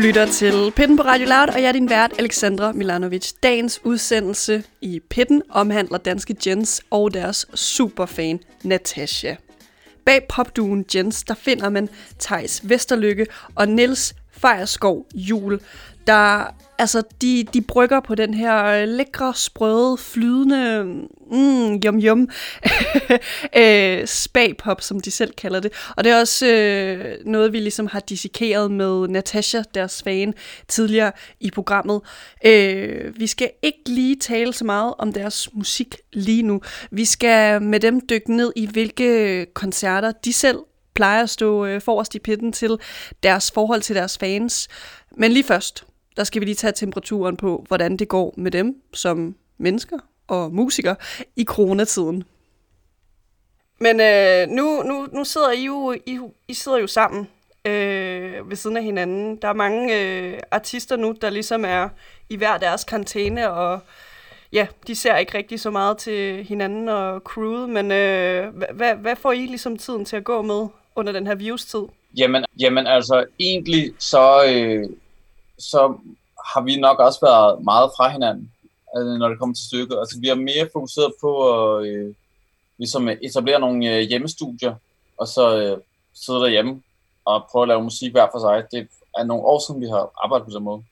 lytter til Pitten på Radio Loud, og jeg er din vært, Alexandra Milanovic. Dagens udsendelse i Pitten omhandler danske Jens og deres superfan, Natasha. Bag popduen Jens, der finder man Tejs Vesterlykke og Niels Fejerskov Jul, der altså, de, de brygger på den her øh, lækre, sprøde, flydende, mm, yum yum, øh, spagpop, som de selv kalder det. Og det er også øh, noget, vi ligesom har dissekeret med Natasha, deres fan, tidligere i programmet. Øh, vi skal ikke lige tale så meget om deres musik lige nu. Vi skal med dem dykke ned i, hvilke koncerter de selv plejer at stå øh, forrest i pitten til deres forhold til deres fans. Men lige først, der skal vi lige tage temperaturen på, hvordan det går med dem som mennesker og musikere i coronatiden. Men øh, nu, nu, nu sidder I jo, I, I sidder jo sammen øh, ved siden af hinanden. Der er mange øh, artister nu, der ligesom er i hver deres karantæne, og ja, de ser ikke rigtig så meget til hinanden og crewet, men øh, hvad, hvad får I ligesom tiden til at gå med under den her virustid? Jamen, jamen altså, egentlig så, øh, så har vi nok også været meget fra hinanden, øh, når det kommer til stykket. Altså, vi er mere fokuseret på at øh, ligesom etablere nogle øh, hjemmestudier, og så øh, sidde derhjemme og prøve at lave musik hver for sig. Det er nogle år siden, vi har arbejdet på den måde,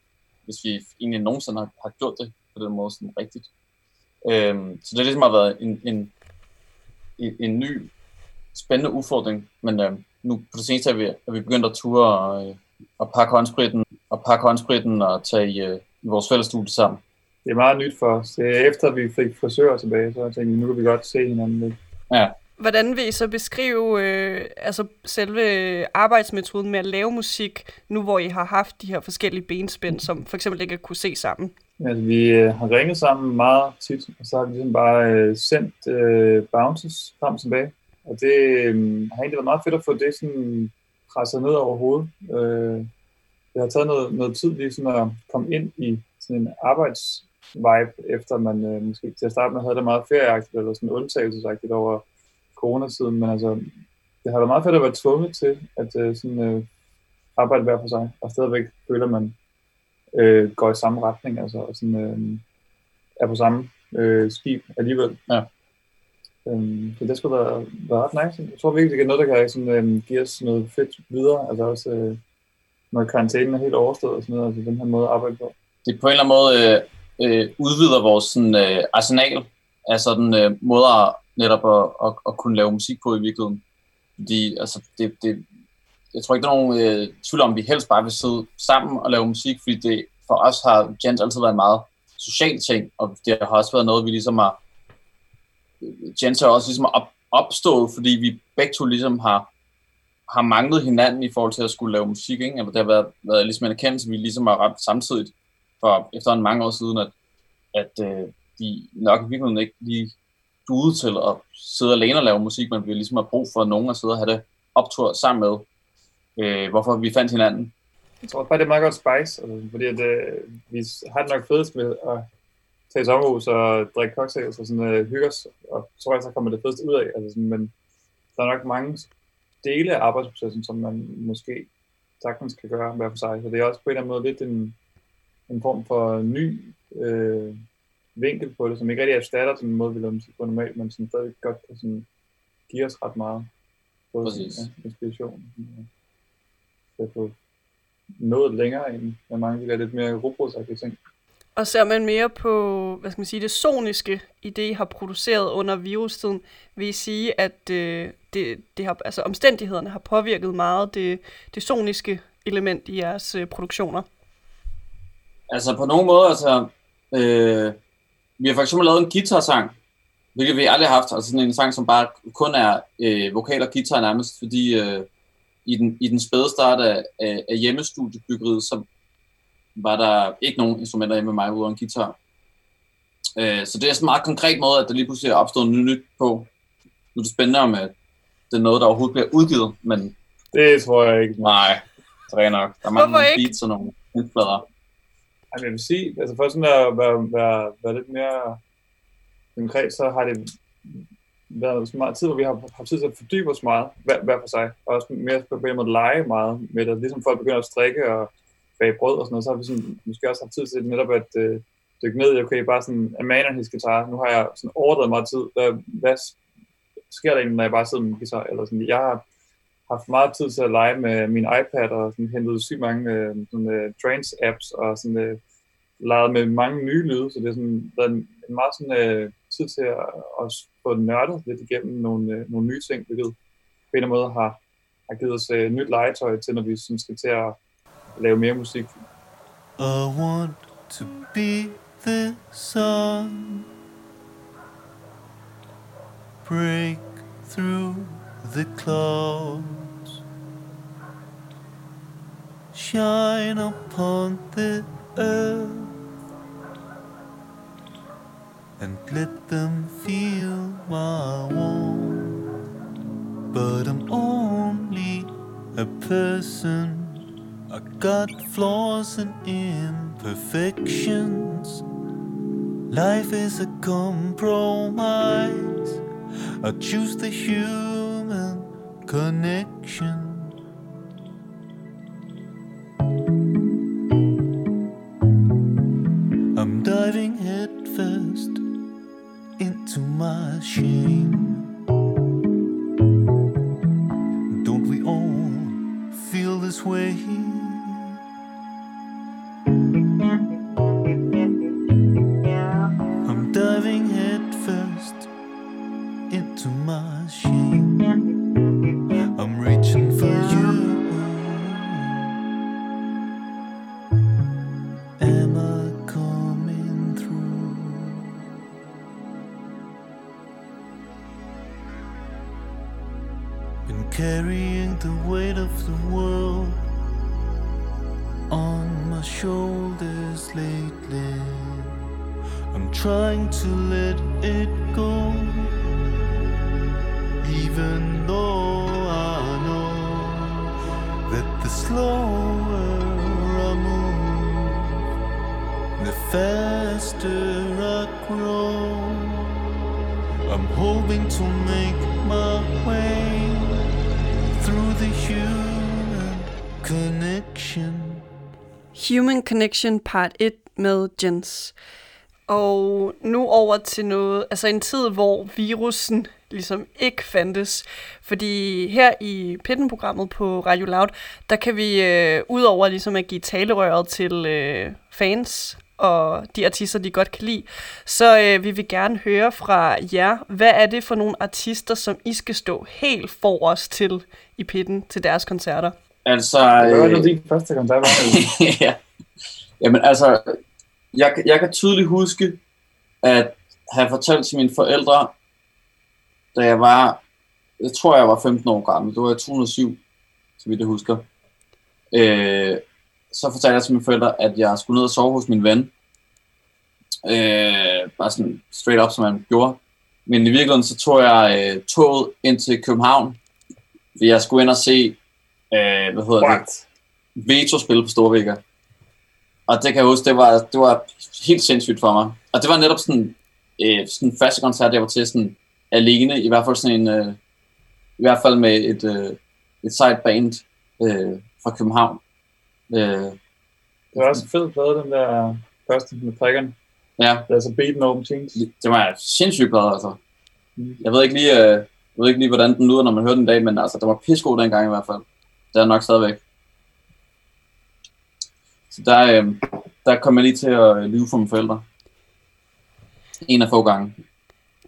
hvis vi egentlig nogensinde har, har gjort det på den måde sådan rigtigt. Øhm, så det ligesom har været en, en, en, en ny, spændende udfordring, men øh, nu på det seneste er vi, er vi begyndt at ture og, øh, og pakke håndspritten og pakke håndspritten og tage i, uh, i vores fælles studie sammen. Det er meget nyt for os. Er efter vi fik frisører tilbage, så jeg tænkte, nu kan vi godt se hinanden lidt. Ja. Hvordan vil I så beskrive øh, altså selve arbejdsmetoden med at lave musik, nu hvor I har haft de her forskellige benspænd, som for eksempel ikke kunne se sammen? Altså, vi øh, har ringet sammen meget tit, og så har vi ligesom bare øh, sendt øh, bounces frem og tilbage. Og det øh, har egentlig været meget fedt at få det sådan presset ned over hovedet. Øh, det har taget noget, noget tid lige sådan at komme ind i sådan en arbejdsvibe, efter man øh, måske til at starte med havde det meget ferieagtigt, eller sådan undtagelsesagtigt over coronatiden, men altså, det har været meget fedt at være tvunget til at øh, sådan, øh, arbejde hver for sig, og stadigvæk føler man øh, går i samme retning, altså og sådan, øh, er på samme øh, skib alligevel. Ja. Øhm, så det skulle være, være ret nice. Jeg tror virkelig, det er noget, der kan sådan, øh, give os noget fedt videre. Altså også, øh, når karantænen er helt overstået og sådan noget, altså den her måde at arbejde på. Det på en eller anden måde øh, øh, udvider vores sådan, øh, arsenal af sådan øh, måder netop at, at, at, kunne lave musik på i virkeligheden. Fordi altså, det, det, jeg tror ikke, der er nogen øh, tvivl om, at vi helst bare vil sidde sammen og lave musik, fordi det for os har Jens altid været en meget social ting, og det har også været noget, vi ligesom har Jens har også ligesom op, opstået, fordi vi begge to ligesom har har manglet hinanden i forhold til at skulle lave musik. Ikke? Eller det har været, været ligesom en erkendelse, vi ligesom har ramt samtidig for efter en mange år siden, at, at øh, de nok i virkeligheden ikke lige duede til at sidde alene og lave musik, men vi ligesom har brug for nogen at sidde og have det optur sammen med, øh, hvorfor vi fandt hinanden. Jeg tror bare, det er meget godt spice, altså, fordi at, øh, vi har det nok fedest med at tage i sommerhus og drikke cocktails og sådan, øh, hygge os, og så tror jeg, så kommer det fedest ud af. Altså, sådan, men der er nok mange dele af arbejdsprocessen, som man måske sagtens kan gøre hver for sig. Så det er også på en eller anden måde lidt en, en form for ny øh, vinkel på det, som ikke rigtig erstatter den måde, vi laver på normalt, men som stadig godt kan sådan, give os ret meget både Præcis. Ja, inspiration. Så at få nået længere end med mange af de der lidt mere robotsagtige ting. Og ser man mere på, hvad skal man sige, det soniske i det, I har produceret under virustiden, vil I sige, at øh, det, det har, altså omstændighederne har påvirket meget det, det soniske element i jeres øh, produktioner? Altså på nogen måde, altså, øh, vi har for eksempel lavet en guitarsang, hvilket vi aldrig har haft, altså sådan en sang, som bare kun er øh, vokal og guitar nærmest, fordi øh, i, den, i den spæde start af, af, af hjemmestudiebyggeriet, så var der ikke nogen instrumenter hjemme med mig ude en guitar. Øh, så det er sådan en meget konkret måde, at der lige pludselig er opstået noget nyt på. Nu er det spændende, om at det er noget, der overhovedet bliver udgivet, men Det tror jeg ikke. nej, det er nok. Der er Hvorfor mange ikke? beats og nogle indflader. Men jeg vil sige, altså for sådan at være, være, være lidt mere konkret, så har det været så meget tid, hvor vi har haft tid til at fordybe os meget, hver, hver for sig, og også mere på en måde lege meget med det, ligesom folk begynder at strikke og bage brød og sådan noget, så har vi sådan, måske også haft tid til netop at øh, dykke ned i, okay, bare sådan, Amanda hendes guitar, nu har jeg sådan overdrevet meget tid, hvad, hvad sker der egentlig, når jeg bare sidder med min guitar, eller sådan, jeg har haft meget tid til at lege med min iPad, og sådan, hentet sygt mange øh, sådan, øh, trance-apps, og sådan, øh, leget med mange nye lyde, så det er sådan, været en, en meget sådan, øh, tid til at, at få nørdet lidt igennem nogle, øh, nogle nye ting, hvilket på en eller anden måde har, har givet os øh, nyt legetøj til, når vi sådan, skal til at lave mere musik. I want to be the sun. Break through the clouds. Shine upon the earth. And let them feel my warmth. But I'm only a person. I got flaws and imperfections. Life is a compromise. I choose the human connection. I'm diving headfirst into my shame. Don't we all feel this way? Human Connection part 1 med Jens. Og nu over til noget, altså en tid, hvor virusen ligesom ikke fandtes. Fordi her i Pitten-programmet på Radio Loud, der kan vi øh, udover ligesom at give talerøret til øh, fans og de artister, de godt kan lide, så øh, vil vi gerne høre fra jer, hvad er det for nogle artister, som I skal stå helt forrest til i Pitten til deres koncerter? Altså, Hvad var øh, det din første koncert? var? ja. Jamen altså, jeg, jeg kan tydeligt huske, at have fortalt til mine forældre, da jeg var, jeg tror jeg var 15 år gammel, det var i 2007, så vidt jeg husker. Øh, så fortalte jeg til mine forældre, at jeg skulle ned og sove hos min ven. Øh, bare sådan straight up, som man gjorde. Men i virkeligheden så tog jeg øh, toget ind til København, fordi jeg skulle ind og se, øh, hvad hedder det, What? Veto spille på Storvækker. Og det kan jeg huske, det var, det var helt sindssygt for mig. Og det var netop sådan, øh, sådan første koncert, jeg var til sådan alene, i hvert fald sådan en, øh, i hvert fald med et, øh, et sejt band øh, fra København. Øh, Det var også en fed plade, den der første med prikkerne. ja, Det er altså Beat No Open Things. det var sindssygt glad, altså. Mm. Jeg ved ikke lige, øh, jeg ved ikke lige, hvordan den lyder, når man hører den i dag, men altså, det var pissegod dengang i hvert fald. Det er nok stadigvæk. Så der, øh, der kom jeg lige til at lyve for mine forældre. En af få gange.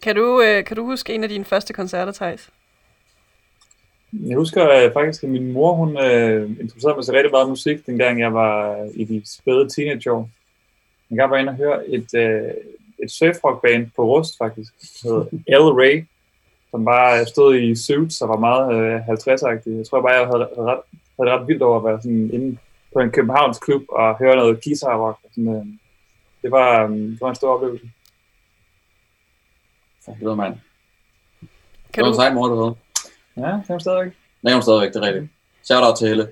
Kan du, øh, kan du huske en af dine første koncerter, Thijs? Jeg husker øh, faktisk, at min mor, hun øh, interesserede mig så rigtig meget musik, dengang jeg var i de spæde teenageår. En gang var jeg inde og høre et, øh, et surfrockband på Rust, faktisk, der hedder L. Ray, som bare stod i suits og var meget øh, 50-agtig. Jeg tror bare, jeg havde, havde, ret, havde det ret vildt over at være sådan inde på en Københavns klub og høre noget guitar sådan, øh, det, var, øh, det var en stor oplevelse. For helvede, mand. Det Kan var du, en sej mor, du havde. Ja, det var stadigvæk. Det er hun stadigvæk, det er rigtigt. Shout out til Helle.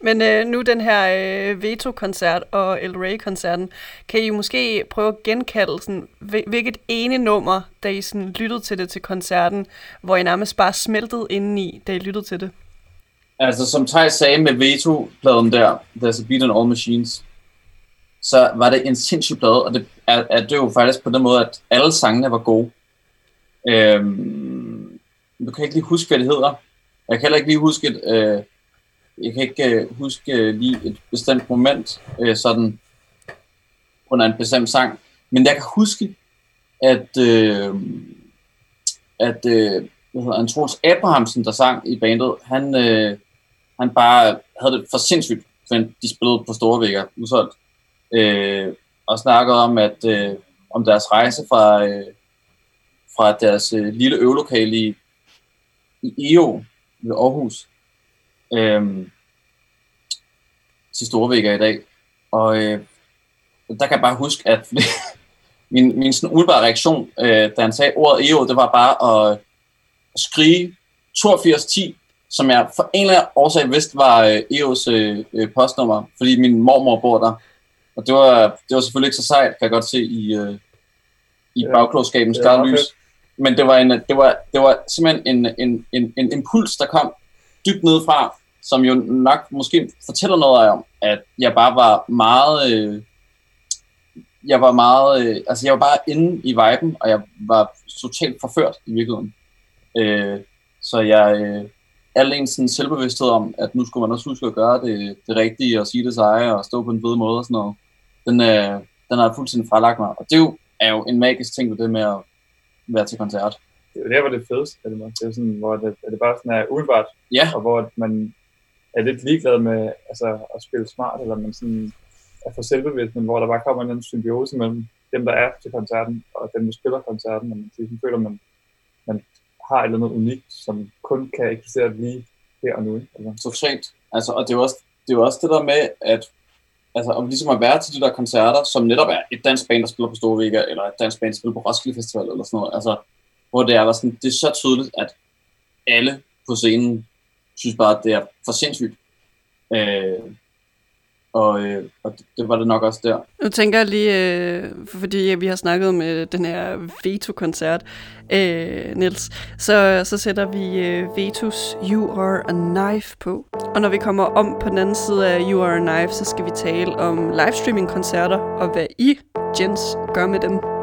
men øh, nu den her øh, Veto-koncert og El Rey-koncerten, kan I måske prøve at genkalde sådan, hvil- hvilket ene nummer, da I sådan lyttede til det til koncerten, hvor I nærmest bare smeltede indeni, da I lyttede til det? Altså, som Thijs sagde med Veto-pladen der, There's a Beat on All Machines, så var det en sindssyg plade, og det er, er det jo faktisk på den måde, at alle sangene var gode. Øhm, du kan ikke lige huske, hvad det hedder. Jeg kan heller ikke lige huske et, øh, jeg kan ikke øh, huske øh, lige et bestemt moment, øh, sådan under en bestemt sang. Men jeg kan huske, at, øh, at øh, hvad hedder han, Troels Abrahamsen, der sang i bandet, han, øh, han bare havde det for sindssygt, for de spillede på store vægger, udsolgt. Øh, og snakkede om, at øh, om deres rejse fra, øh, fra deres øh, lille øvelokale i, i EO ved Aarhus øh, til Storvægger i dag. Og øh, der kan jeg bare huske, at min, min sådan umiddelbare reaktion, øh, da han sagde ordet EO, det var bare at, at skrige 8210, som jeg for en eller anden årsag vidste var øh, EO's øh, øh, postnummer, fordi min mormor bor der. Og det var, det var selvfølgelig ikke så sejt, kan jeg godt se i, øh, i Ja. bagklogskabens Ja, lys. Men det var, en, det, var, det var simpelthen en, en, en, en impuls, der kom dybt nedefra, som jo nok måske fortæller noget om, at jeg bare var meget... Øh, jeg var meget... Øh, altså, jeg var bare inde i viben, og jeg var totalt forført i virkeligheden. Øh, så jeg... Øh, al en sådan selvbevidsthed om, at nu skulle man også huske at gøre det, det rigtige, og sige det seje, og stå på en fed måde og sådan noget, den, øh, den har fuldstændig fralagt mig. Og det er jo, er jo en magisk ting ved det med at være til koncert. Det er jo der, hvor det er fedest, er det, det er sådan, hvor det, er det bare sådan er umiddelbart, Ja, og hvor man er lidt ligeglad med altså, at spille smart, eller man sådan er for selvbevidst, men hvor der bare kommer en symbiose mellem dem, der er til koncerten, og dem, der spiller koncerten, og man sådan føler, man, man har et eller andet unikt, som kun kan eksistere lige her og nu. Eller? Altså, totalt. Altså, og det er jo også det, er jo også det der med, at altså, om ligesom at være til de der koncerter, som netop er et dansk band, der spiller på Storvika, eller et dansk band, der spiller på Roskilde Festival, eller sådan noget, altså, hvor det er, sådan, det er så tydeligt, at alle på scenen synes bare, at det er for sindssygt. Øh, og, øh, og det, var det nok også der. Nu tænker jeg lige, øh, fordi vi har snakket om øh, den her Veto-koncert, øh, Niels, så, så sætter vi øh, Vetus You Are a Knife på. Og når vi kommer om på den anden side af You Are a Knife, så skal vi tale om livestreaming-koncerter, og hvad I, Jens, gør med dem.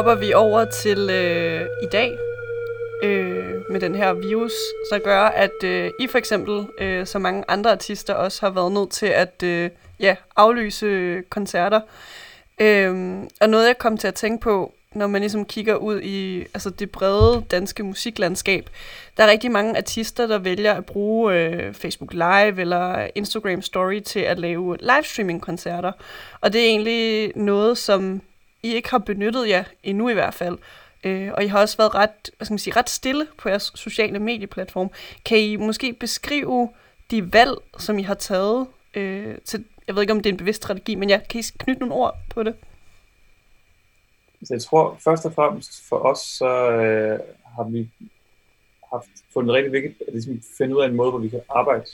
Hopper vi over til øh, i dag øh, med den her virus, så gør, at øh, I for eksempel, øh, så mange andre artister også har været nødt til at øh, ja, aflyse koncerter. Øh, og noget jeg kom til at tænke på, når man ligesom kigger ud i altså det brede danske musiklandskab, der er rigtig mange artister, der vælger at bruge øh, Facebook Live eller Instagram Story til at lave livestreaming-koncerter. Og det er egentlig noget, som i ikke har benyttet jer endnu i hvert fald. Øh, og I har også været ret, skal man sige, ret stille på jeres sociale medieplatform. Kan I måske beskrive de valg, som I har taget øh, til, jeg ved ikke, om det er en bevidst strategi, men ja, kan I knytte nogle ord på det? Så jeg tror først og fremmest for os, så øh, har vi haft fundet rigtig vigtigt at ligesom finde ud af en måde, hvor vi kan arbejde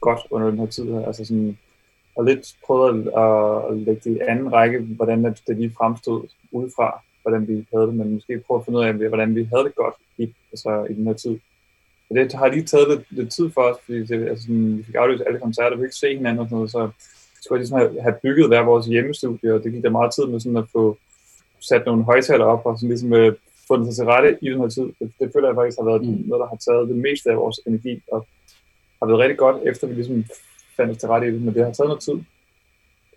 godt under den her tid her. Altså sådan, og lidt prøvet at, at lægge det i anden række, hvordan det lige fremstod udefra, hvordan vi havde det, men måske prøve at finde ud af, hvordan vi havde det godt i, altså, i den her tid. Og det har lige taget lidt, lidt tid for os, fordi det, altså sådan, vi fik aflyst alle koncerter, vi kunne ikke se hinanden og sådan noget, så skulle jeg ligesom have, have bygget hver vores hjemmestudie, og det gik der meget tid med sådan at få sat nogle højtaler op og sådan ligesom øh, fundet sig til rette i den her tid. Det, det føler jeg faktisk har været mm. noget, der har taget det meste af vores energi og har været rigtig godt, efter vi ligesom fandt os til rette i det, men det har taget noget tid.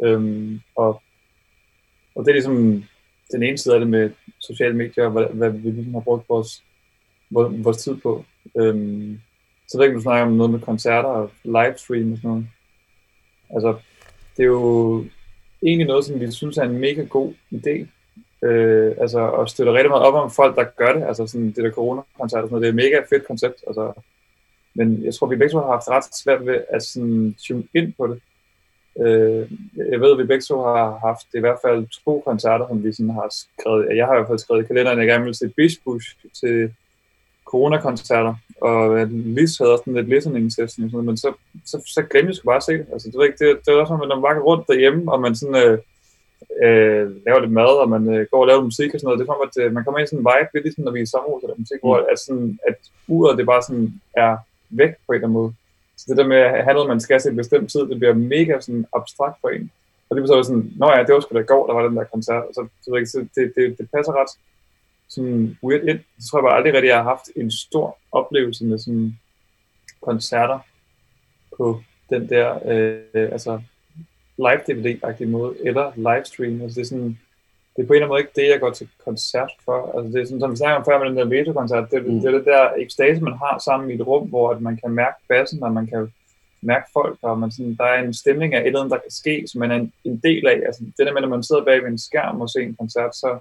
Øhm, og, og det er ligesom den ene side af det med sociale medier, hvad, hvad vi ligesom har brugt vores, vores, vores tid på. Øhm, så ved ikke, du snakker om noget med koncerter og livestream og sådan noget. Altså, det er jo egentlig noget, som vi synes er en mega god idé, Øh, altså, og støtter rigtig meget op om folk, der gør det. Altså sådan det der corona-koncert og sådan noget. Det er et mega fedt koncept. Altså, men jeg tror, vi begge to har haft ret svært ved at sådan tune ind på det. Øh, jeg ved, at vi begge to har haft i hvert fald to koncerter, som vi sådan har skrevet. Jeg har i hvert fald skrevet i kalenderen, at jeg gerne vil se Beach Bush til corona-koncerter, og Lis havde også sådan lidt listening session, sådan men så, så, så glemte jeg sgu bare at se det. Altså, det, var ikke, det, det var også, når man var rundt derhjemme, og man sådan, øh, øh, laver lidt mad, og man øh, går og laver musik og sådan noget. Det er som, at øh, man kommer ind i sådan en vibe, lidt ligesom når vi er i sommerhus eller musik, mm. hvor at, sådan, at uret det bare sådan er væk på en eller anden måde. Så det der med at have noget, man skal se en bestemt tid, det bliver mega sådan abstrakt for en. Og det var så sådan, nå ja, det var sgu da i går, der var den der koncert. Så, så det, det, det passer ret sådan weird ind. Så tror jeg bare aldrig rigtig, jeg har haft en stor oplevelse med sådan koncerter på den der, øh, altså live DVD-agtig måde, eller livestream. Altså det er sådan, det er på en eller anden måde ikke det, jeg går til koncert for. Altså det er sådan, som vi snakker om før med den der veto-koncert, det, mm. det er det der ekstase, man har sammen i et rum, hvor at man kan mærke bassen, og man kan mærke folk, og man sådan, der er en stemning af et eller andet, der kan ske, som man er en, en del af. Altså det der med, når man sidder bag ved en skærm og ser en koncert, så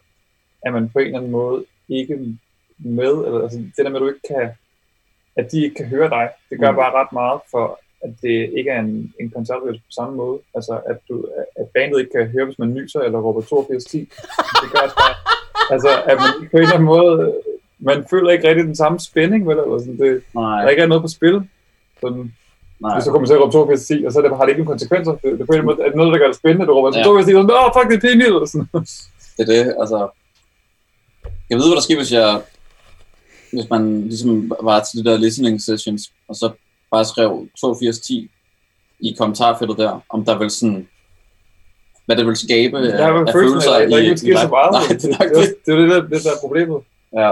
er man på en eller anden måde ikke med, eller altså det der med, at du ikke kan, at de ikke kan høre dig, det gør mm. bare ret meget for, at det ikke er en, en koncertoplevelse på samme måde. Altså, at, du, at bandet ikke kan høre, hvis man nyser eller råber 8210. Det gør også bare, altså, at man på en eller anden måde, man føler ikke rigtig den samme spænding, vel? Eller sådan, det, Nej. Der ikke er noget på spil. Sådan, Nej. Hvis så kommer til at råbe 8210, og så det, har det ikke nogen konsekvenser. Det, det er på en måde, det noget, der gør det spændende. Du råber ja. 8210, og så, åh, fuck, det er pinligt, eller sådan. Det er det, altså. Jeg ved, hvad der sker, hvis jeg hvis man ligesom var til de der listening sessions, og så bare skrev 8210 i kommentarfeltet der, om der vil sådan, hvad det vil skabe ja, af, af følelser af, der, ikke sker så meget. Nej, det er nok det. Det, det, der, det der er problemet. Ja,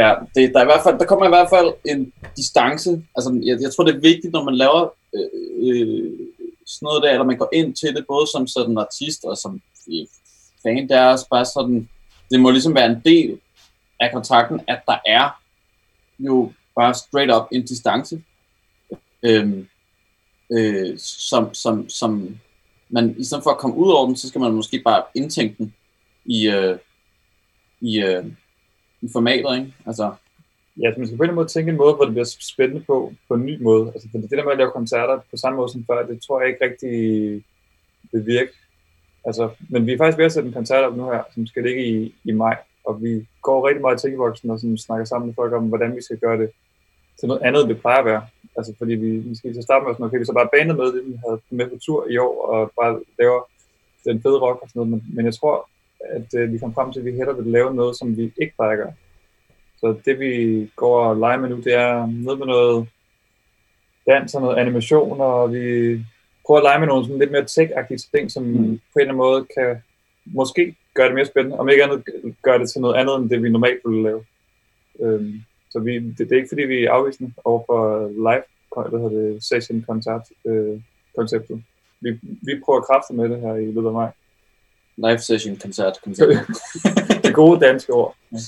ja det, der, er i hvert fald, der kommer i hvert fald en distance. Altså, jeg, jeg tror, det er vigtigt, når man laver øh, øh, sådan noget der, eller man går ind til det, både som sådan artist og som fan, det er også bare sådan, det må ligesom være en del af kontakten, at der er jo bare straight up en distance øh, øh, som, som, som man, i stedet for at komme ud over den, så skal man måske bare indtænke den i, øh, i, øh, i formatet, ikke? Altså, Ja, så man skal på en måde tænke en måde, hvor det bliver spændende på, på en ny måde. Altså, for det der med at lave koncerter på samme måde som før, det tror jeg ikke rigtig vil virke. Altså, men vi er faktisk ved at sætte en koncert op nu her, som skal ligge i, i maj, og vi går rigtig meget i tænkeboksen og sådan, snakker sammen med folk om, hvordan vi skal gøre det til noget andet, end det plejer at være. Altså fordi vi måske til starte med sådan, okay, vi så bare banet med det, vi havde med på tur i år, og bare laver den fede rock og sådan noget, men, men jeg tror, at øh, vi kom frem til, at vi hellere vil lave noget, som vi ikke plejer at gøre. Så det vi går og leger med nu, det er noget med noget dans og noget animation, og vi prøver at lege med nogle sådan lidt mere tech-agtige ting, som mm. på en eller anden måde kan måske gør det mere spændende. Om ikke andet gør det til noget andet, end det vi normalt ville lave. Øhm, så vi, det, det, er ikke fordi, vi er afvisende over for live hvad hedder det, session koncert øh, konceptet. Vi, vi prøver kræfter med det her i løbet af maj. Live session koncert konceptet. det gode danske ord. Ja.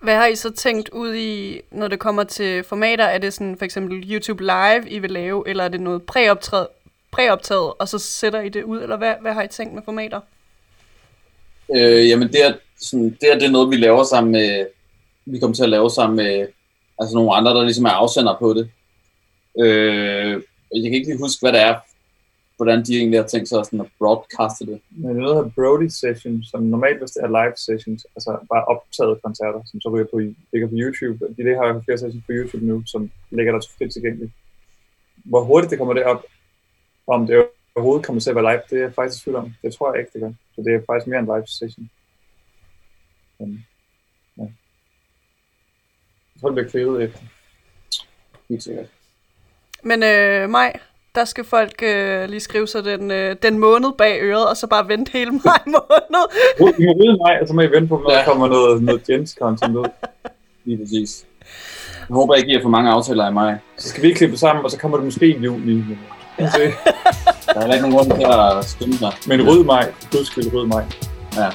Hvad har I så tænkt ud i, når det kommer til formater? Er det sådan for eksempel YouTube Live, I vil lave, eller er det noget præoptaget, præoptaget og så sætter I det ud, eller hvad, hvad har I tænkt med formater? Øh, jamen det er, sådan, det er det er noget, vi laver sammen med, vi kommer til at lave sammen med altså nogle andre, der ligesom er afsender på det. Øh, jeg kan ikke lige huske, hvad det er, hvordan de egentlig har tænkt sig sådan at broadcaste det. Men det er noget, Brody Session, som normalt hvis det er live sessions, altså bare optaget koncerter, som så ryger på, ligger på YouTube. De det har flere sessions på YouTube nu, som ligger der frit tilgængeligt. Hvor hurtigt det kommer derop, om det overhovedet kommer til at være live, det er jeg faktisk tvivl om. Det tror jeg ikke, det gør. Så det er faktisk mere en live session. Men, ja. Jeg tror, det bliver kvædet efter. Helt sikkert. Men øh, Maj, der skal folk øh, lige skrive sig den, øh, den måned bag øret, og så bare vente hele maj måned. I må rydde mig, og så må I vente på, ja. der kommer noget, noget Jens-content ud. Lige præcis. Jeg håber ikke, I har for mange aftaler i maj. Så skal vi klippe sammen, og så kommer det måske i juli. Ja. der er ikke nogen grund til at skynde sig. Men rød mig. Du skal rød mig. Ja.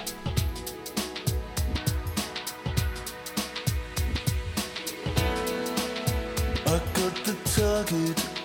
pocket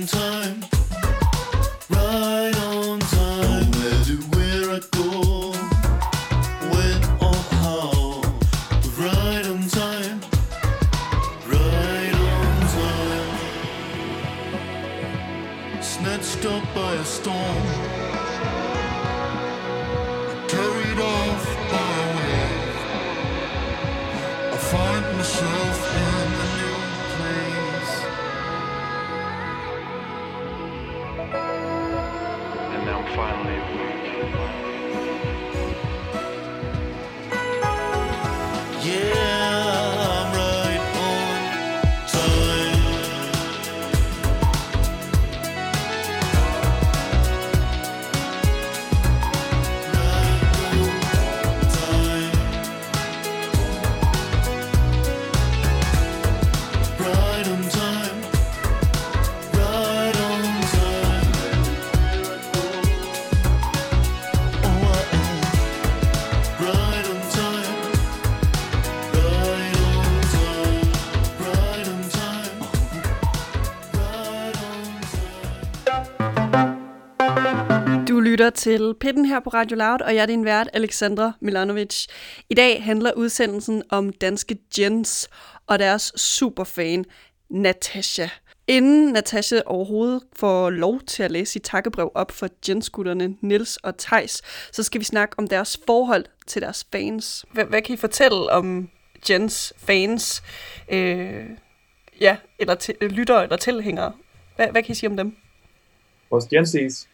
lytter til Pitten her på Radio Loud, og jeg er din vært, Alexandra Milanovic. I dag handler udsendelsen om danske Jens og deres superfan, Natasha. Inden Natasha overhovedet får lov til at læse sit takkebrev op for Jens-gutterne Nils og Tejs, så skal vi snakke om deres forhold til deres fans. Hvad, hvad kan I fortælle om Jens fans? Øh, ja, eller til, lyttere eller tilhængere. Hvad, hvad kan I sige om dem? Vores Jensies.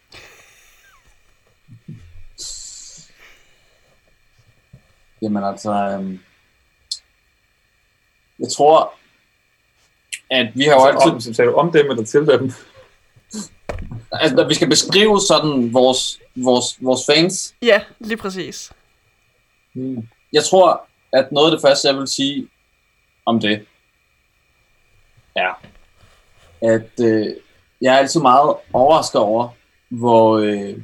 Jamen altså, øhm, jeg tror, at vi har jo altid... Om, så sagde du om dem eller til dem? Altså, når vi skal beskrive sådan vores, vores, vores fans, Ja, lige præcis. Mm. jeg tror, at noget af det første, jeg vil sige om det, er, at øh, jeg er altid meget overrasket over, hvor, øh,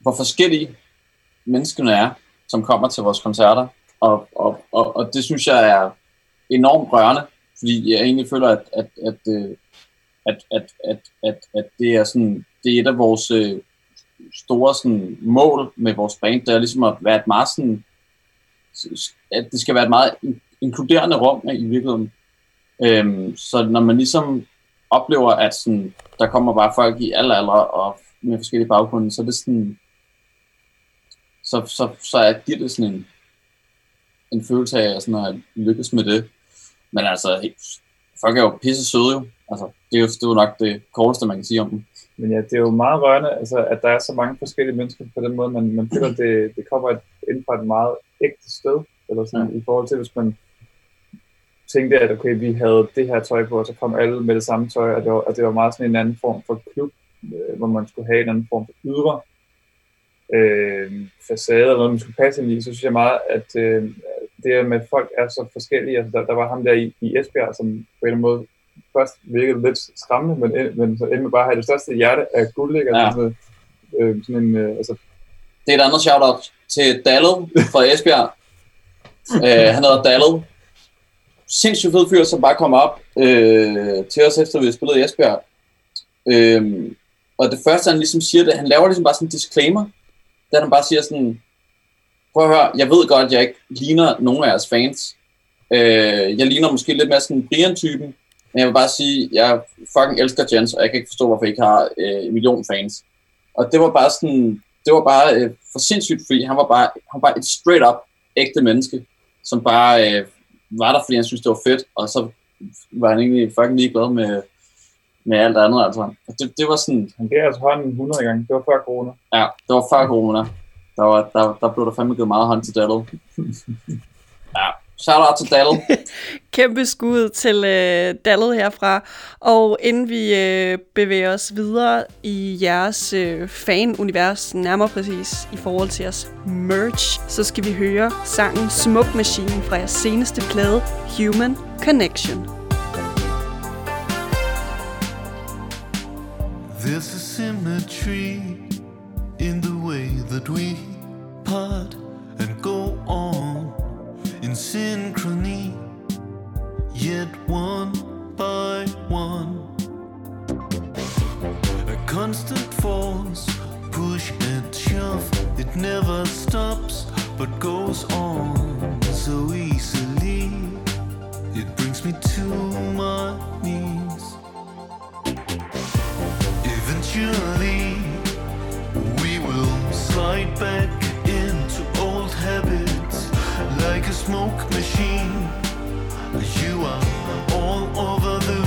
hvor forskellige menneskene er, som kommer til vores koncerter. Og, og, og, og det synes jeg er enormt rørende, fordi jeg egentlig føler, at, at, at, øh, at, at, at, at, at det er sådan, det er et af vores øh, store sådan, mål med vores band, det er ligesom at være et meget sådan, at det skal være et meget inkluderende rum i virkeligheden. Øhm, så når man ligesom oplever, at sådan, der kommer bare folk i alle aldre og med forskellige baggrunde, så er det sådan, så, så, så er giver det sådan en, en følelse af at, sådan at lykkes med det. Men altså, folk er jo pisse søde jo. Altså, det er jo, det er jo nok det korteste, man kan sige om dem. Men ja, det er jo meget rørende, altså, at der er så mange forskellige mennesker på den måde. Man, man føler, at det, det kommer et, inden fra et meget ægte sted. Eller sådan, ja. I forhold til, hvis man tænkte, at okay, vi havde det her tøj på, og så kom alle med det samme tøj, og det var, og det var meget sådan en anden form for klub, øh, hvor man skulle have en anden form for ydre øh, facade, eller noget, man skulle passe ind i, så synes jeg meget, at øh, det med, at folk er så forskellige. Altså, der, der var ham der i, i Esbjerg, som på en eller anden måde først virkede lidt skræmmende, men, men så endte med bare at have det største hjerte af guld, ikke? Ja. Altså, øh, sådan en, øh, altså, Det er et andet shout-out til Dallet fra Esbjerg. øh, han hedder Dallet. Sindssygt fed fyr, som bare kom op øh, til os, efter vi spillet i Esbjerg. Øh, og det første, han ligesom siger, det, han laver ligesom bare sådan en disclaimer, da han bare siger sådan, prøv at høre, jeg ved godt, at jeg ikke ligner nogen af jeres fans. Øh, jeg ligner måske lidt mere sådan Brian-typen, men jeg vil bare sige, jeg fucking elsker Jens, og jeg kan ikke forstå, hvorfor I ikke har øh, en million fans. Og det var bare sådan, det var bare øh, for sindssygt, fordi han var bare, han var bare et straight up ægte menneske, som bare øh, var der, fordi han synes det var fedt, og så var han egentlig fucking ligeglad med, med alt andet, altså. Og det, det var sådan, han gav altså hånden 100 gange. Det var før corona. ja, det var før corona. Der, var, der, der blev der fandme givet meget hånd til Daddle. Ja, shout out til Daddle. Kæmpe skud til øh, Dallet herfra. Og inden vi øh, bevæger os videre i jeres øh, fan-univers, nærmere præcis i forhold til jeres merch, så skal vi høre sangen Smoke Machine fra jeres seneste plade, Human Connection. There's a symmetry in the way that we part and go on in synchrony, yet one by one. A constant force, push and shove, it never stops but goes on so easily. It brings me to my knees. Eventually, we will slide back into old habits like a smoke machine. You are all over the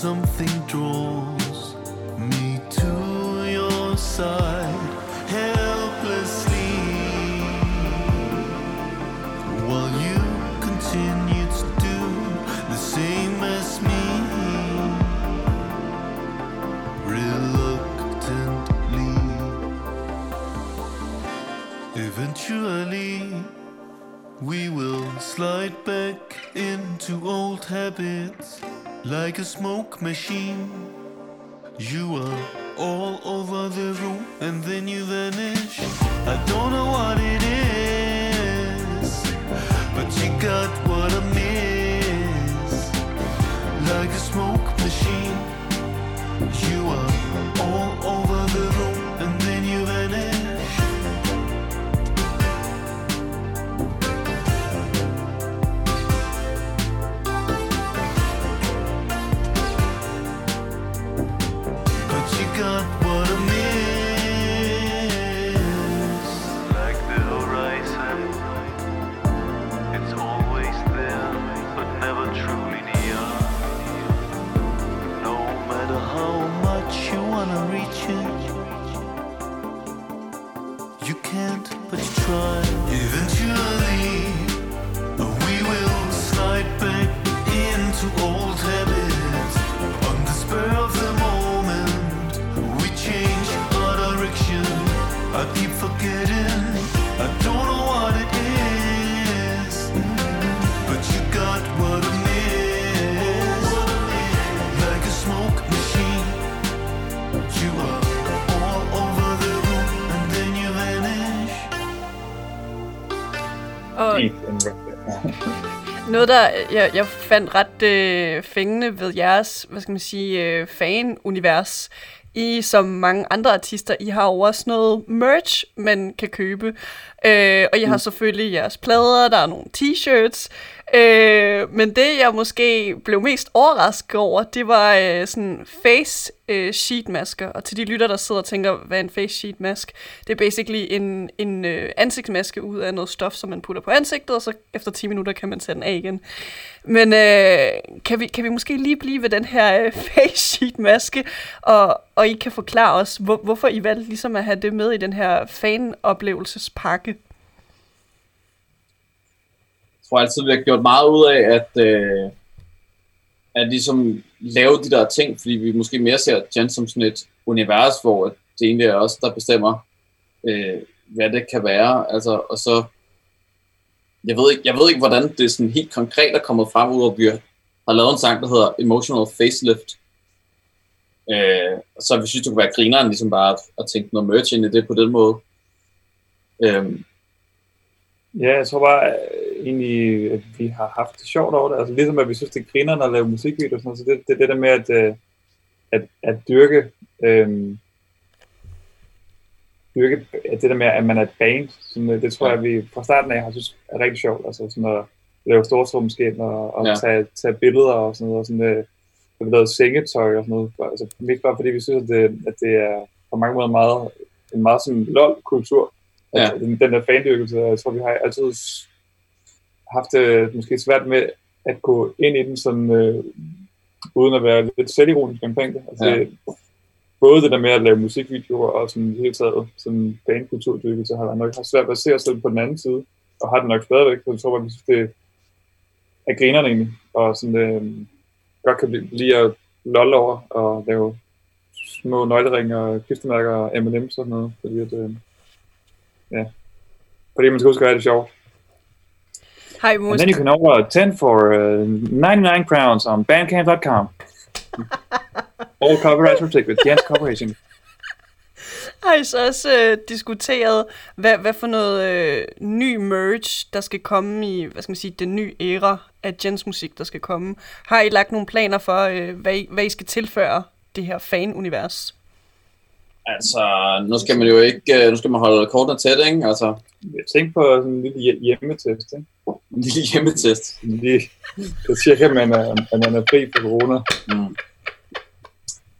something draws me to your side helplessly. While you continue to do the same as me, reluctantly. Eventually, we will slide back into old habits like a smoke machine. You are all over the room and then you vanish. I don't know what it is, but you got what I miss. Like a smoke machine, you are. Noget, der jeg, jeg fandt ret øh, fængende ved jeres, hvad skal man sige, øh, fan-univers, I som mange andre artister, I har jo også noget merch, man kan købe. Øh, og I har selvfølgelig jeres plader, der er nogle t-shirts. Øh, men det, jeg måske blev mest overrasket over, det var øh, sådan face øh, sheet masker. Og til de lytter, der sidder og tænker, hvad er en face sheet mask? Det er basically en, en øh, ansigtsmaske ud af noget stof, som man putter på ansigtet, og så efter 10 minutter kan man tage den af igen. Men øh, kan, vi, kan vi måske lige blive ved den her øh, face sheet maske, og, og I kan forklare os, hvor, hvorfor I valgte ligesom at have det med i den her fan-oplevelsespakke? Jeg tror altid, vi har gjort meget ud af, at, øh, at ligesom lave de der ting, fordi vi måske mere ser Jen som sådan et univers, hvor det egentlig er os, der bestemmer, øh, hvad det kan være. Altså, og så, jeg ved, ikke, jeg ved ikke, hvordan det sådan helt konkret er kommet frem, ud vi har lavet en sang, der hedder Emotional Facelift. Øh, og så vi synes, det kunne være grineren, ligesom bare at, at tænke noget merch ind i det på den måde. Øh, Ja, jeg tror bare øh, egentlig, at vi har haft det sjovt over det. Altså ligesom at vi synes, det er grinerne at lave musikvideoer og sådan noget. Så det, det det der med at, øh, at, at dyrke, øhm, dyrke at det der med, at man er et band. Sådan, øh, det tror jeg, at vi fra starten af har synes er rigtig sjovt. Altså sådan at lave stortrumskæn og, og Ja. ja. tage, tage billeder og sådan noget. Og sådan, øh, så vi lavede sengetøj og sådan noget. Altså mest bare fordi vi synes, at det, at det er på mange måder meget, en meget sådan lol-kultur. Ja. Altså, den, den der fandyrkelse, jeg tror, vi har altid haft det måske svært med at gå ind i den sådan, øh, uden at være lidt selvironisk omkring det. Altså, Ja. Både det der med at lave musikvideoer og sådan hele taget sådan bandkulturdyrkelse har nok haft svært ved at se os selv på den anden side, og har det nok stadigvæk, så jeg tror, at vi synes, det er grinerne egentlig, og sådan, øh, godt kan blive, blive at lolle over og lave små nøgleringe og klistemærker og M&M's og sådan noget, fordi at, øh, ja, fordi man skal huske at have det sjovt. Har I And then you can order 10 for uh, 99 crowns on bandcamp.com. All copyrights protected. Jens Corporation. har I så også øh, diskuteret, hvad, hvad for noget øh, ny merch, der skal komme i, hvad skal man sige, den nye æra af Jens musik, der skal komme? Har I lagt nogle planer for, øh, hvad, I, hvad I skal tilføre det her fan-univers? Altså, nu skal man jo ikke, øh, nu skal man holde kortene tæt, ikke? Altså, Jeg tænkte på sådan en lille hje- hjemmetest. Ikke? en lille hjemmetest. Sådan Lige, så tjekker man, at at man er fri for corona. Mm.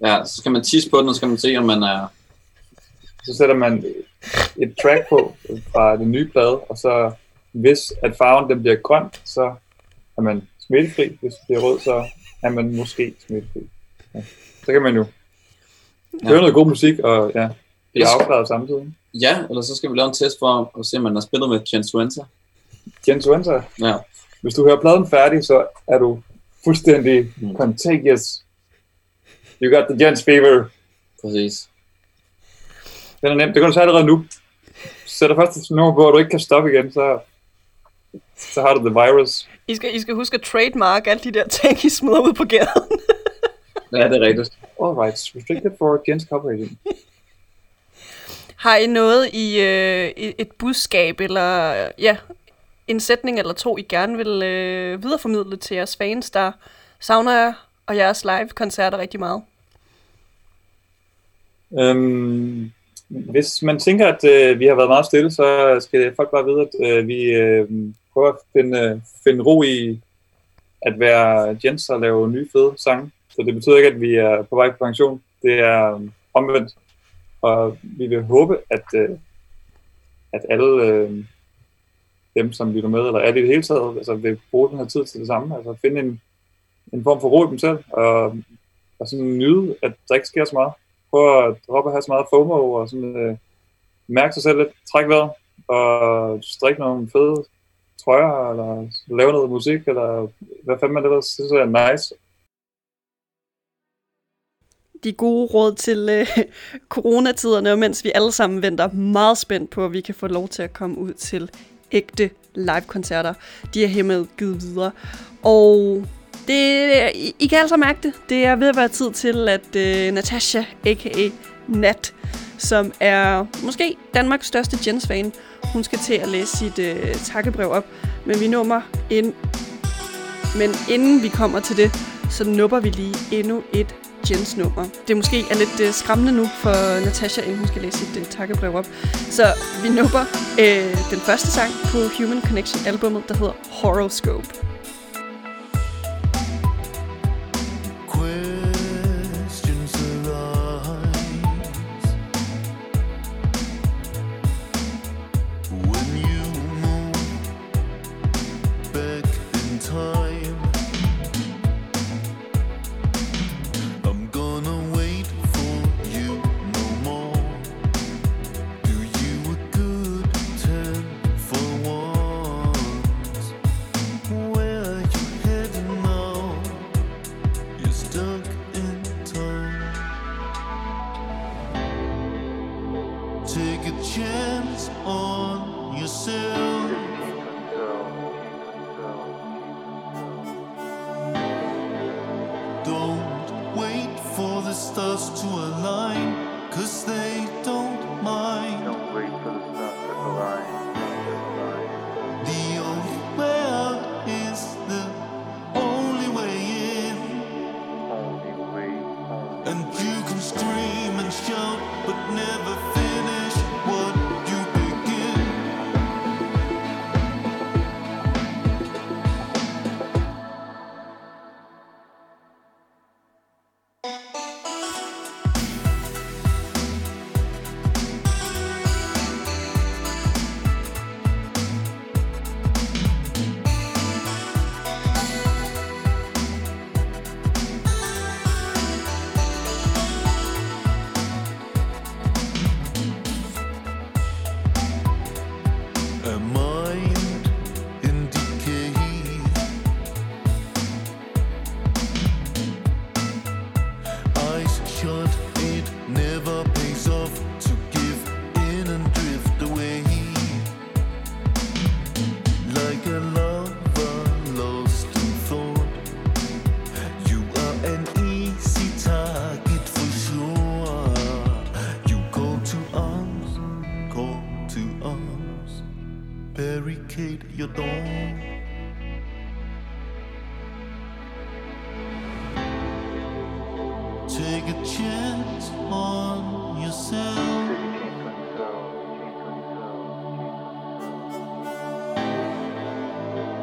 Ja, så skal man tisse på den, og så skal man se, om man er... Så sætter man et track på fra den nye plade, og så hvis at farven den bliver grøn, så er man smittefri. Hvis det bliver rød, så er man måske smittefri. Ja. Så kan man jo Ja. høre noget god musik, og ja, blive Yes. afklaret samtidig. Ja, eller så skal vi lave en test for at se, om man har spillet med Jens Wenser. Jens Wenser, Ja. hvis du hører pladen færdig, så er du fuldstændig Mm. contagious. You got the Jens fever. Præcis. Den er nemt. Det kan du tage allerede nu. Sætter først et nummer på, og du ikke kan stoppe igen, så, så har du the virus. I skal, I skal huske at trademark alle de der ting, I smider ud på gaden. Ja, det er rigtigt. All rights restricted for Jens Corporation. Har I noget i øh, et budskab, eller ja, en sætning eller to, I gerne vil øh, videreformidle til jeres fans, der savner jer og jeres live-koncerter rigtig meget? Øhm, hvis man tænker, at øh, vi har været meget stille, så skal folk bare vide, at øh, vi øh, prøver at finde, øh, finde ro i at være Jens og lave nye fede sange. Så det betyder ikke, at vi er på vej på pension. Det er øh, omvendt. Og vi vil håbe, at, øh, at alle øh, dem, som lytter med, eller alle i det hele taget, altså vil bruge den her tid til det samme. Altså finde en, en form for ro i dem selv, og, og sådan nyde, at der ikke sker så meget Prøv at droppe at have så meget FOMO og sådan, øh, mærke sig selv lidt, træk vejret og strikke nogle fede trøjer, eller lave noget musik, eller hvad fanden man ellers synes er nice. De gode råd til øh, coronatiderne, og mens vi alle sammen venter meget spændt på, at vi kan få lov til at komme ud til ægte live-koncerter. De er hermed givet videre. Og det, I, I kan altså mærke det. Det er ved at være tid til, at øh, Natasha, a.k.a. Nat, som er måske Danmarks største Jens-fan. Hun skal til at læse sit øh, takkebrev op, men vi nummer ind. Men inden vi kommer til det, så nupper vi lige endnu et Jens nummer. Det måske er lidt øh, skræmmende nu for Natasha, inden hun skal læse sit øh, takkebrev op. Så vi nupper øh, den første sang på Human Connection albumet, der hedder Horoscope. Your door. Take a chance on yourself.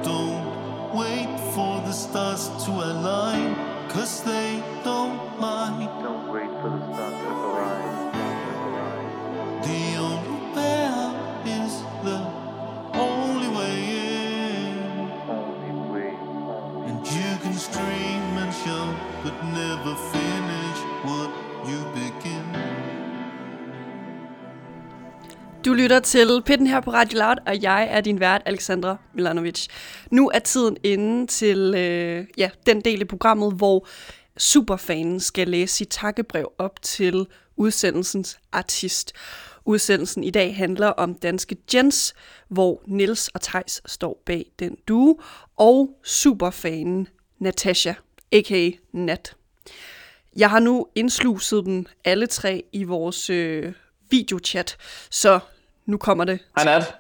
Don't wait for the stars to align, cause they don't mind. Don't wait for the lytter til Pitten her på Radio Loud, og jeg er din vært, Alexandra Milanovic. Nu er tiden inde til øh, ja, den del af programmet, hvor superfanen skal læse sit takkebrev op til udsendelsens artist. Udsendelsen i dag handler om danske Jens, hvor Nils og Tejs står bag den duo, og superfanen Natasha, a.k.a. Nat. Jeg har nu indsluset dem alle tre i vores øh, videochat, så nu kommer det. Hej Nat.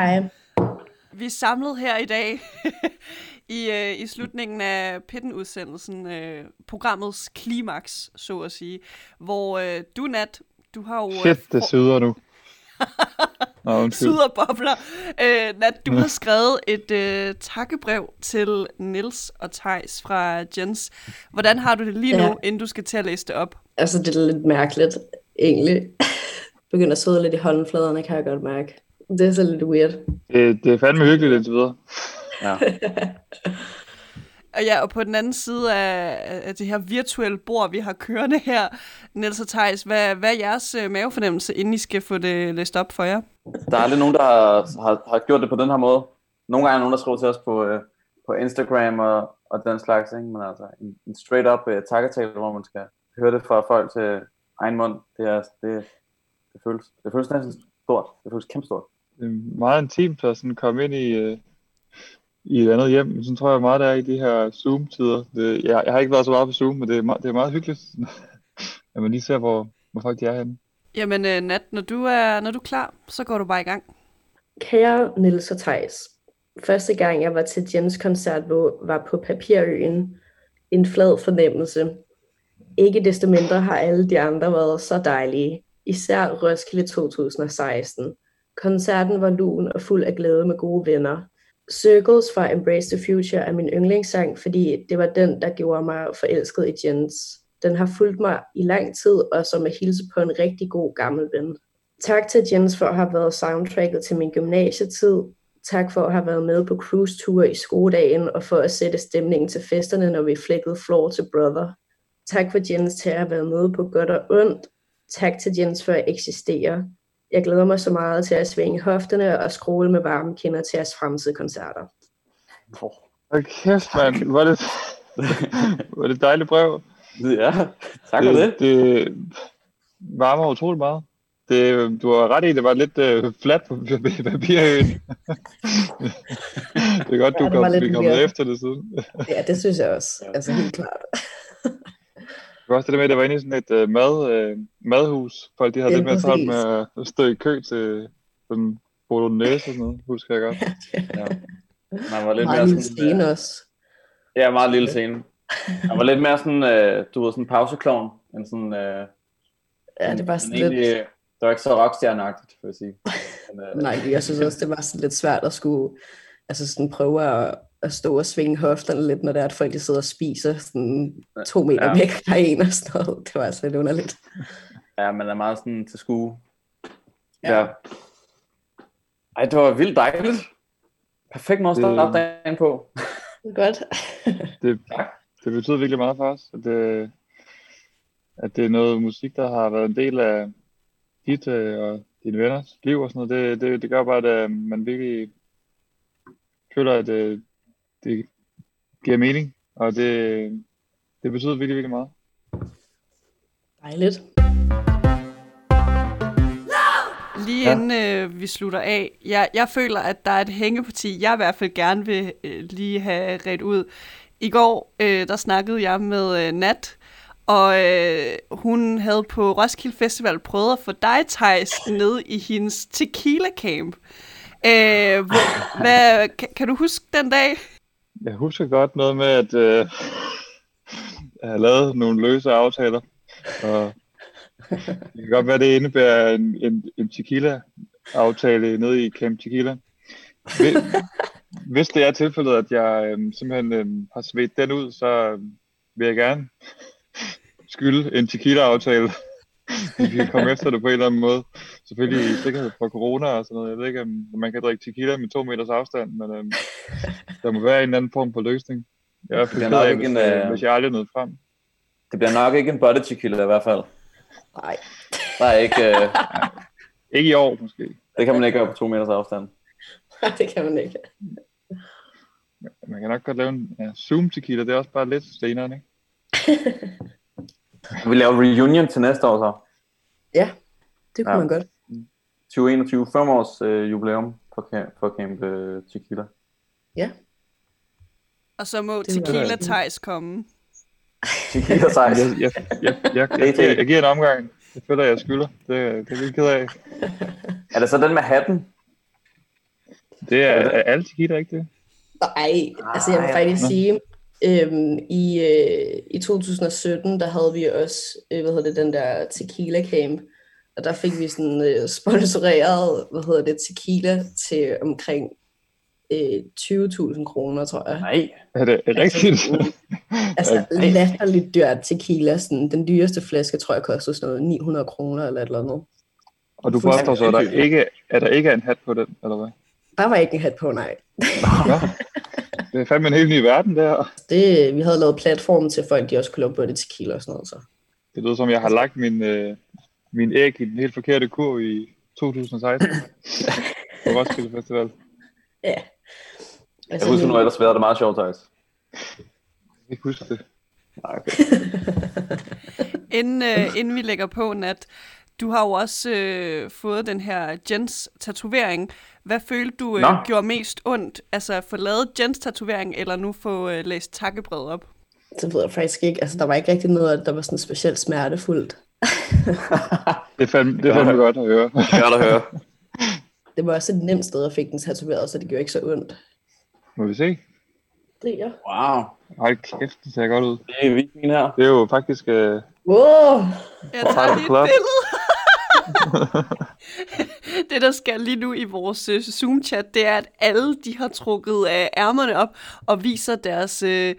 Hej. Vi er samlet her i dag i, øh, i slutningen af Pitten-udsendelsen, øh, programmets klimaks, så at sige, hvor øh, du, Nat, du har jo... øh, Shit, det syder nu. Nå, undskyld. Syder bobler. Øh, Nat, du har skrevet et øh, takkebrev til Nils og Tejs fra Jens. Hvordan har du det lige nu, Ja. inden du skal til at læse det op? Altså, det er lidt mærkeligt, egentlig. Begynder at sidde lidt i håndfladerne, kan jeg godt mærke. Det er så lidt weird. Det, det er fandme hyggeligt indtil videre. Ja. Og ja, og på den anden side af, af det her virtuelle bord, vi har kørende her, Niels og Thijs, hvad, hvad er jeres øh, mavefornemmelse, inden I skal få det læst op for jer? Der er aldrig nogen, der har, har, har gjort det på den her måde. Nogle gange er nogen, der skriver til os på, øh, på Instagram og, og den slags, ikke? men altså en, en straight-up uh, takketale, hvor man skal høre det fra folk til egen mund, det, er, det, det, føles, det føles næsten stort. Det føles kæmpestort. Det er meget intimt at sådan komme ind i, øh, i et andet hjem. Sådan tror jeg meget, der er i de her Zoom-tider. Det, jeg, jeg har ikke været så meget på Zoom, men det er, meget, det er meget hyggeligt, at man lige ser, hvor, hvor folk de er henne. Jamen, øh, Nat, når du, er, når du er klar, så går du bare i gang. Kære Niels og Thijs, første gang jeg var til Jens koncert hvor- var på Papirøen. En flad fornemmelse. Ikke desto mindre har alle de andre været så dejlige. Især Roskilde 2016. Koncerten var lun og fuld af glæde med gode venner. Circles fra Embrace the Future er min yndlingssang, fordi det var den, der gjorde mig forelsket i Jens. Den har fulgt mig i lang tid, og som at hilse på en rigtig god gammel ven. Tak til Jens for at have været soundtracket til min gymnasietid. Tak for at have været med på cruise-tour i skoledagen og for at sætte stemningen til festerne, når vi flækkede floor til brother. Tak for Jens til at have været med på godt og ondt. Tak til Jens for at eksistere. Jeg glæder mig så meget til at svinge hofterne og skrue med varme kinder til jeres fremtidige koncerter. Hold kæft, mand. Hvor er det, hvor er det et dejligt brev. Ja, tak for det. Det varmer utrolig meget. Det, du har ret i, det var lidt uh, flat på papirøen. det er godt, Ja, du det var kom, vi kommet efter det siden. Ja, det synes jeg også. Altså helt klart. Det var også det der med, at det var inde i sådan et uh, mad, uh, madhus. Folk de havde Ja, lidt mere travlt med at stå i kø til sådan bolognese og sådan noget, husker jeg godt. Ja. Man var lidt Meget mere lille sådan, scene øh, også. Ja, meget lille scene. Han var lidt mere sådan, øh, du ved, sådan en pauseklovn, end sådan, øh, Ja, det var sådan lidt... øh, det var ikke så rockstjerneagtigt, vil jeg sige. Men, øh, Nej, jeg synes også, det var sådan lidt svært at skulle altså sådan prøve at, at stå og svinge hofterne lidt, når det er, at folk de sidder og spiser sådan to meter Ja. væk fra en og sådan noget. Det var altså lidt underligt. ja, man er meget sådan til skue. Ja. Ja. Ej, det var vildt dejligt. Perfekt måde at starte Det- dagen på. Godt. Det, det betyder virkelig meget for os, at det, at det er noget musik, der har været en del af dit øh, og dine venners liv og sådan noget. Det, det, det gør bare, at øh, man virkelig føler, at øh, det giver mening, og det, det betyder virkelig, virkelig meget. Dejligt. Lige Ja. inden øh, vi slutter af, jeg, jeg føler, at der er et hængeparti, jeg i hvert fald gerne vil øh, lige have ret ud. I går, øh, der snakkede jeg med øh, Nat, og øh, hun havde på Roskilde Festival prøvet at få dig, Thijs, ned i hendes tequila camp. Øh, hvor, hvad, kan, kan du huske den dag? Jeg husker godt noget med, at øh, jeg har lavet nogle løse aftaler, og det kan godt være, det indebærer en, en, en tequila-aftale nede i Camp Tequila. Hvis, hvis det er tilfældet, at jeg øh, simpelthen øh, har svedt den ud, så øh, vil jeg gerne skylde en tequila-aftale. Vi kan komme efter det på en eller anden måde. Selvfølgelig i sikkerhed for corona og sådan noget. Jeg ved ikke, om man kan drikke tequila med to meters afstand, men øh, der må være en anden form for løsning. Jeg er Det er ked nok af, ikke hvis, en, øh, hvis jeg aldrig nåede frem. Det bliver nok ikke en body tequila i hvert fald. Nej, er ikke, øh, Ikke i år, måske. det kan man ikke gøre på to meters afstand. det kan man ikke. Man kan nok godt lave en ja, Zoom tequila, det er også bare lidt steneren, ikke? Vi laver reunion til næste år så. Ja, det kunne Ja. ja. man godt. 2021, 5 års øh, jubilæum for, for Camp øh, Tequila. Og så må Det tequila Thijs komme. Tequila size. Jeg, jeg, jeg, jeg, jeg, jeg, giver, jeg giver en omgang. Jeg føler, jeg skylder. Det, det er vi ked af. Er det så den med hatten? Det er, er alle tequila, ikke det? Nej, altså jeg vil Ej, faktisk sige, øhm, i, øh, i 2017, der havde vi også, øh, hvad hedder det, den der tequila camp, og der fik vi sådan øh, sponsoreret, hvad hedder det, tequila til omkring øh, 20.000 kroner, tror jeg. Nej. Er det er rigtigt? Altså latterligt dyrt tequila, sådan, den dyreste flaske, tror jeg, kostede sådan noget 900 kroner eller et eller andet. Og du påstår så, at der ikke, at der ikke er en hat på den, eller hvad? Der var ikke en hat på, nej. Nå. Det er fandme en helt ny verden, der. Det, vi havde lavet platformen til folk, de også kunne lave både tequila og sådan noget. Så. Det lyder som, jeg har lagt min, øh, min æg i den helt forkerte kurv i 2016 på Roskilde Festival. Ja. Jeg Altså, husker min- nu ellers været det meget sjovt, Thijs. Jeg kan ikke huske det. Nej, okay. Inden, øh, inden vi lægger på, Nat, du har jo også øh, fået den her Jens tatovering. Hvad følte du øh, Nå. gjorde mest ondt? Altså at få lavet Jens tatovering, eller nu få øh, læst takkebrevet op? Det ved jeg faktisk ikke. Altså, der var ikke rigtig noget, der var sådan specielt smertefuldt. Det er fandme, det er fandme godt at høre. Godt at høre. Det var også et nemt sted at fik den tatoveret, så det gjorde ikke så ondt. Må vi se? Driger. Wow. Hold kæft, det ser godt ud. Det er vildt her. Det er jo faktisk... Øh, Wow! Jeg tager lige et billede. det, der skal lige nu i vores øh, Zoom-chat, det er, at alle de har trukket øh, ærmerne op og viser deres øh,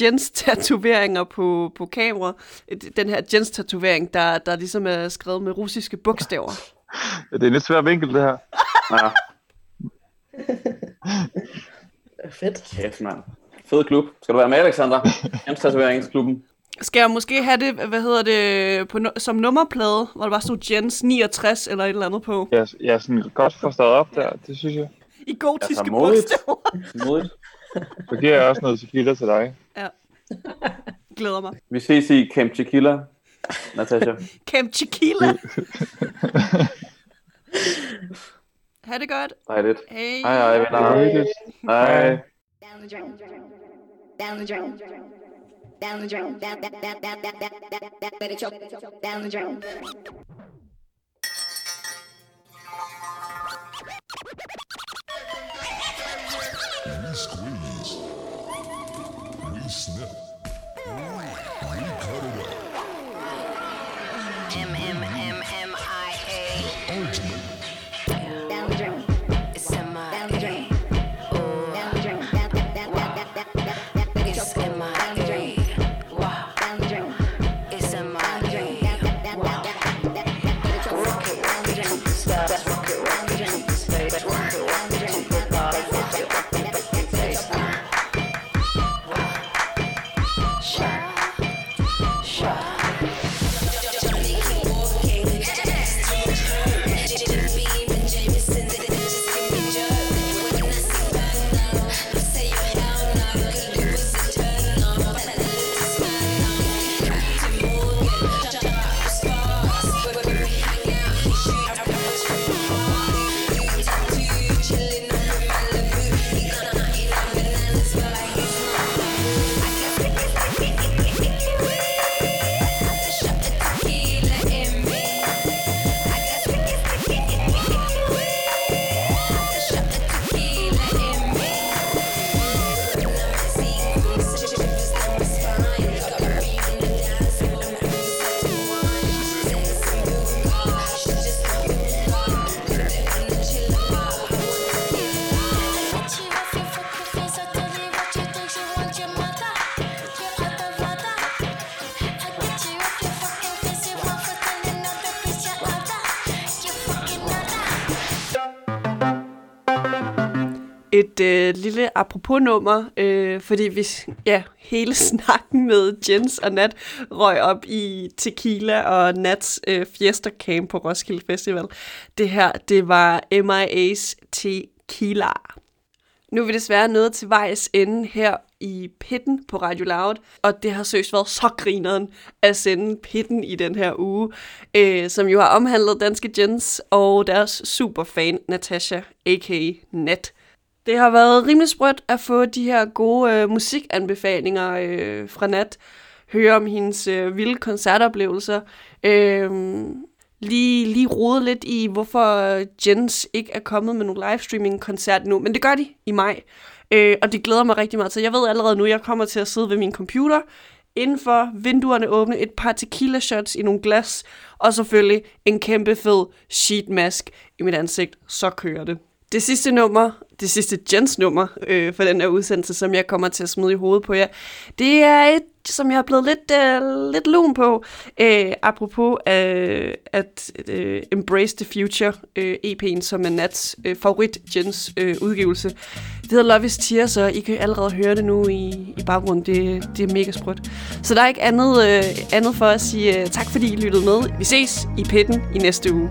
Jens-tatoveringer på, på kamera. Øh, Den her Jens-tatovering, der, der ligesom er skrevet med russiske bogstaver. det er en lidt svær vinkel, det her. Ja, Fedt. kæft, mand. Fed klub. Skal du være med, Alexander? Jens Tatoveringsklubben. Skal jeg måske have det, hvad hedder det, på, som nummerplade, hvor der bare stod Jens 69 eller et eller andet på? Jeg, jeg er sådan godt forstået op der, det synes jeg. I gotiske Altså, modigt. bogstaver. Modigt. Så giver jeg også noget tequila til dig. Ja. Glæder mig. Vi ses i Camp Tequila, Natasha. Camp Tequila. ha' det godt. Dejligt. Hej. Hej, hej, venner. Hej. Down the drain. Down the drain. Down the drain. Down, choke. Down the drain. We squeeze. We snip. Et øh, lille apropos-nummer, øh, fordi hvis ja, hele snakken med Jens og Nat røg op i Tequila og Nats øh, Fiesta Camp på Roskilde Festival. Det her, det var MIA's Tequila. Nu er vi desværre nået til vejs ende her i pitten på Radio Loud, og det har søgt været så grineren at sende pitten i den her uge, øh, som jo har omhandlet danske gens og deres superfan Natasha, a.k.a. Nat. Det har været rimelig sprødt at få de her gode øh, musikanbefalinger øh, fra Nat, høre om hendes øh, vilde koncertoplevelser, øh, lige, lige rode lidt i, hvorfor Jens ikke er kommet med nogle livestreaming-koncert nu, men det gør de i maj, øh, og det glæder mig rigtig meget Så Jeg ved allerede nu, at jeg kommer til at sidde ved min computer, indenfor vinduerne åbne, et par tequila shots i nogle glas, og selvfølgelig en kæmpe fed sheet mask i mit ansigt, så kører det. Det sidste nummer, det sidste Jens nummer øh, for den her udsendelse, som jeg kommer til at smide i hovedet på jer, det er et, som jeg er blevet lidt, øh, lidt lun på, øh, apropos øh, at øh, Embrace the Future øh, EP'en, som er Nats øh, favorit Jens øh, udgivelse. Det hedder Love is Tears, og I kan allerede høre det nu i, i baggrunden. Det, det er mega sprødt. Så der er ikke andet, øh, andet for at sige øh, tak, fordi I lyttede med. Vi ses i pitten i næste uge.